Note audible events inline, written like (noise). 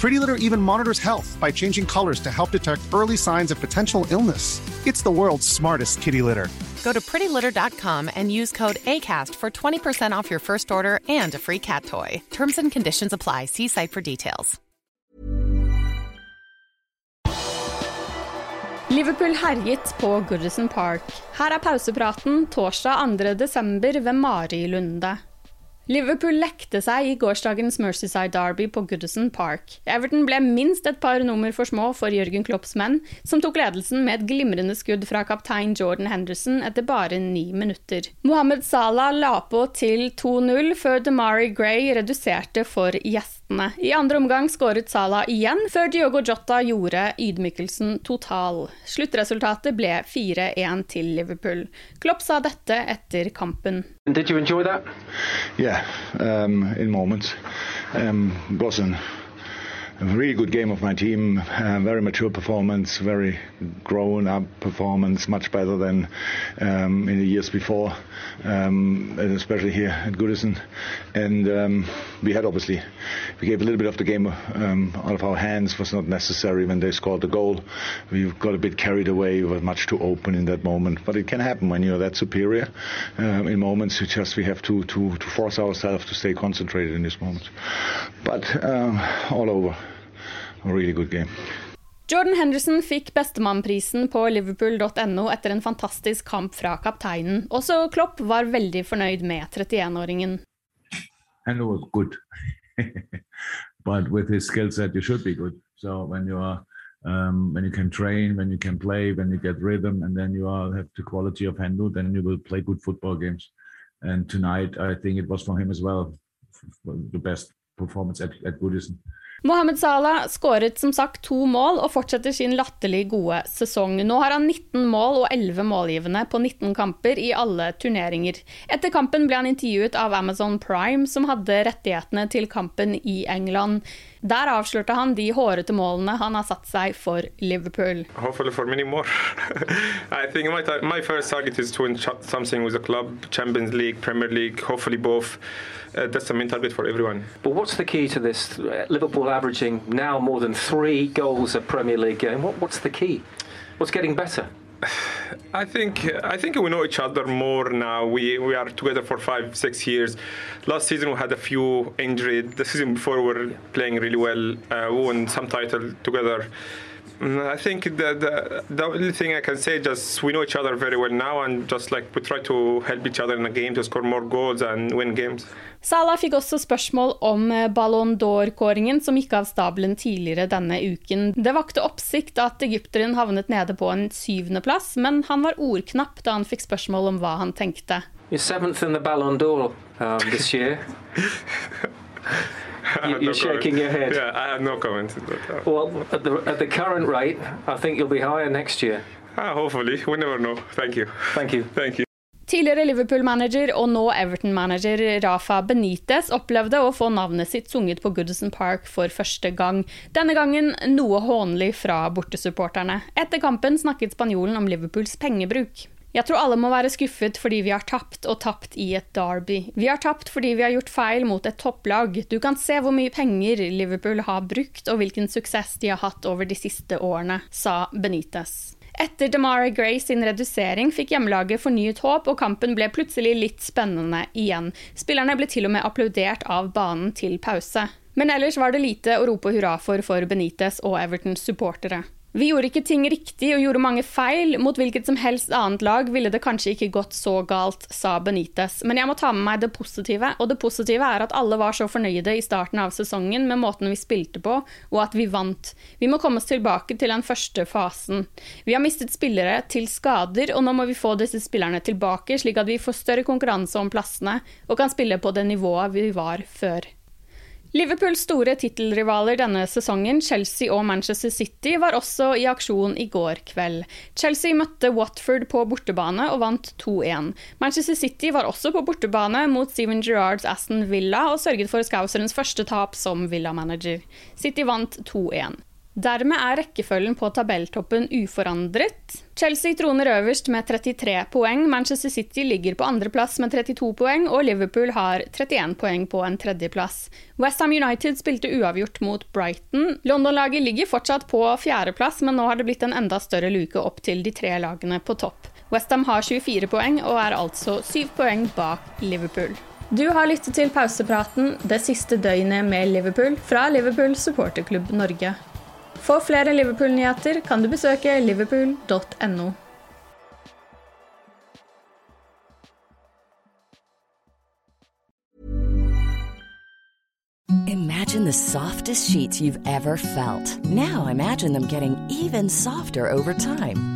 Pretty Litter even monitors health by changing colors to help detect early signs of potential illness. It's the world's smartest kitty litter. Go to prettylitter.com and use code ACAST for 20% off your first order and a free cat toy. Terms and conditions apply. See site for details. Liverpool herjet på Goodison Park. Her er pausepraten torsdag 2. desember ved Marilunde. Liverpool lekte seg i gårsdagens Mercyside Derby på Goodison Park. Everton ble minst et par nummer for små for Jørgen Klopps menn, som tok ledelsen med et glimrende skudd fra kaptein Jordan Henderson etter bare ni minutter. Mohammed Salah la på til 2-0 før DeMari Gray reduserte for gjestene. I andre omgang skåret Salah igjen, før Diogo Jota gjorde ydmykelsen total. Sluttresultatet ble 4-1 til Liverpool. Klopp sa dette etter kampen. Did you enjoy that? Yeah, um, in moments. Um, really good game of my team. Uh, very mature performance, very grown up performance, much better than um, in the years before, um, and especially here at Goodison. And um, we had obviously, we gave a little bit of the game um, out of our hands. Was not necessary when they scored the goal. We got a bit carried away. We were much too open in that moment. But it can happen when you're that superior. Um, in moments, you just we have to, to, to force ourselves to stay concentrated in this moment. But um, all over, really good game. Jordan Henderson fikk bestemannprisen på liverpool.no etter en fantastisk kamp fra kapteinen. Også Klopp var veldig fornøyd med 31-åringen. Hendo was good, (laughs) but with his skill set, you should be good. So when you are, um, when you can train, when you can play, when you get rhythm, and then you are, have the quality of Hendo, then you will play good football games. And tonight, I think it was for him as well the best performance at, at Goodison. Mohammed Salah skåret som sagt to mål og fortsetter sin latterlig gode sesong. Nå har han 19 mål og 11 målgivende på 19 kamper i alle turneringer. Etter kampen ble han intervjuet av Amazon Prime, som hadde rettighetene til kampen i England. Der avslørte han de hårete målene han har satt seg for Liverpool. Håper for mange. (laughs) I think my, my first target is to win something with the club, Champions League, Premier League, hopefully both. Uh, that's the main target for everyone. But what's the key to this? Liverpool averaging now more than three goals a Premier League game. What, what's the key? What's getting better? (sighs) I think I think we know each other more now. We we are together for five six years. Last season we had a few injuries. The season before we were playing really well. Uh, we won some title together. I think the, the, the only thing I can say just we know each other very well now and just like we try to help each other in the game to score more goals and win games. Salah fikk også spørsmål om Ballon d'Or-kåringen som gikk av stabelen tidligere denne uken. Det vakte oppsikt at egypteren havnet nede på en syvendeplass, men han var ordknapp da han fikk spørsmål om hva han tenkte. You're seventh in the Ballon d'Or um, this year. (laughs) You, (laughs) you're shaking your head. Yeah, I have no comment. Well, at the, at the current rate, I think you'll be higher next year. Ah, hopefully. We never know. Thank you. Thank you. Thank you. Tidligere Liverpool-manager og nå Everton-manager Rafa Benitez opplevde å få navnet sitt sunget på Goodison Park for første gang. Denne gangen noe hånlig fra bortesupporterne. Etter kampen snakket spanjolen om Liverpools pengebruk. Jeg tror alle må være skuffet fordi vi har tapt, og tapt i et derby. Vi har tapt fordi vi har gjort feil mot et topplag. Du kan se hvor mye penger Liverpool har brukt, og hvilken suksess de har hatt over de siste årene, sa Benitez. Etter Damari Gray sin redusering fikk hjemmelaget fornyet håp, og kampen ble plutselig litt spennende igjen. Spillerne ble til og med applaudert av banen til pause. Men ellers var det lite å rope hurra for for Benitez og Evertons supportere. Vi gjorde ikke ting riktig og gjorde mange feil. Mot hvilket som helst annet lag ville det kanskje ikke gått så galt, sa Benitez. Men jeg må ta med meg det positive, og det positive er at alle var så fornøyde i starten av sesongen med måten vi spilte på, og at vi vant. Vi må komme oss tilbake til den første fasen. Vi har mistet spillere til skader, og nå må vi få disse spillerne tilbake, slik at vi får større konkurranse om plassene og kan spille på det nivået vi var før. Liverpools store tittelrivaler denne sesongen, Chelsea og Manchester City, var også i aksjon i går kveld. Chelsea møtte Watford på bortebane og vant 2-1. Manchester City var også på bortebane mot Steven Gerrards Aston Villa og sørget for Scouserens første tap som Villa-manager. City vant 2-1. Dermed er rekkefølgen på tabelltoppen uforandret. Chelsea troner øverst med 33 poeng, Manchester City ligger på andreplass med 32 poeng, og Liverpool har 31 poeng på en tredjeplass. Westham United spilte uavgjort mot Brighton. London-laget ligger fortsatt på fjerdeplass, men nå har det blitt en enda større luke opp til de tre lagene på topp. Westham har 24 poeng og er altså 7 poeng bak Liverpool. Du har lyttet til pausepraten det siste døgnet med Liverpool fra Liverpool supporterklubb Norge. For flere Liverpool-nyheter kan du besøke liverpool.no. Imagine the softest sheets you've ever felt. Now imagine them getting even softer over time.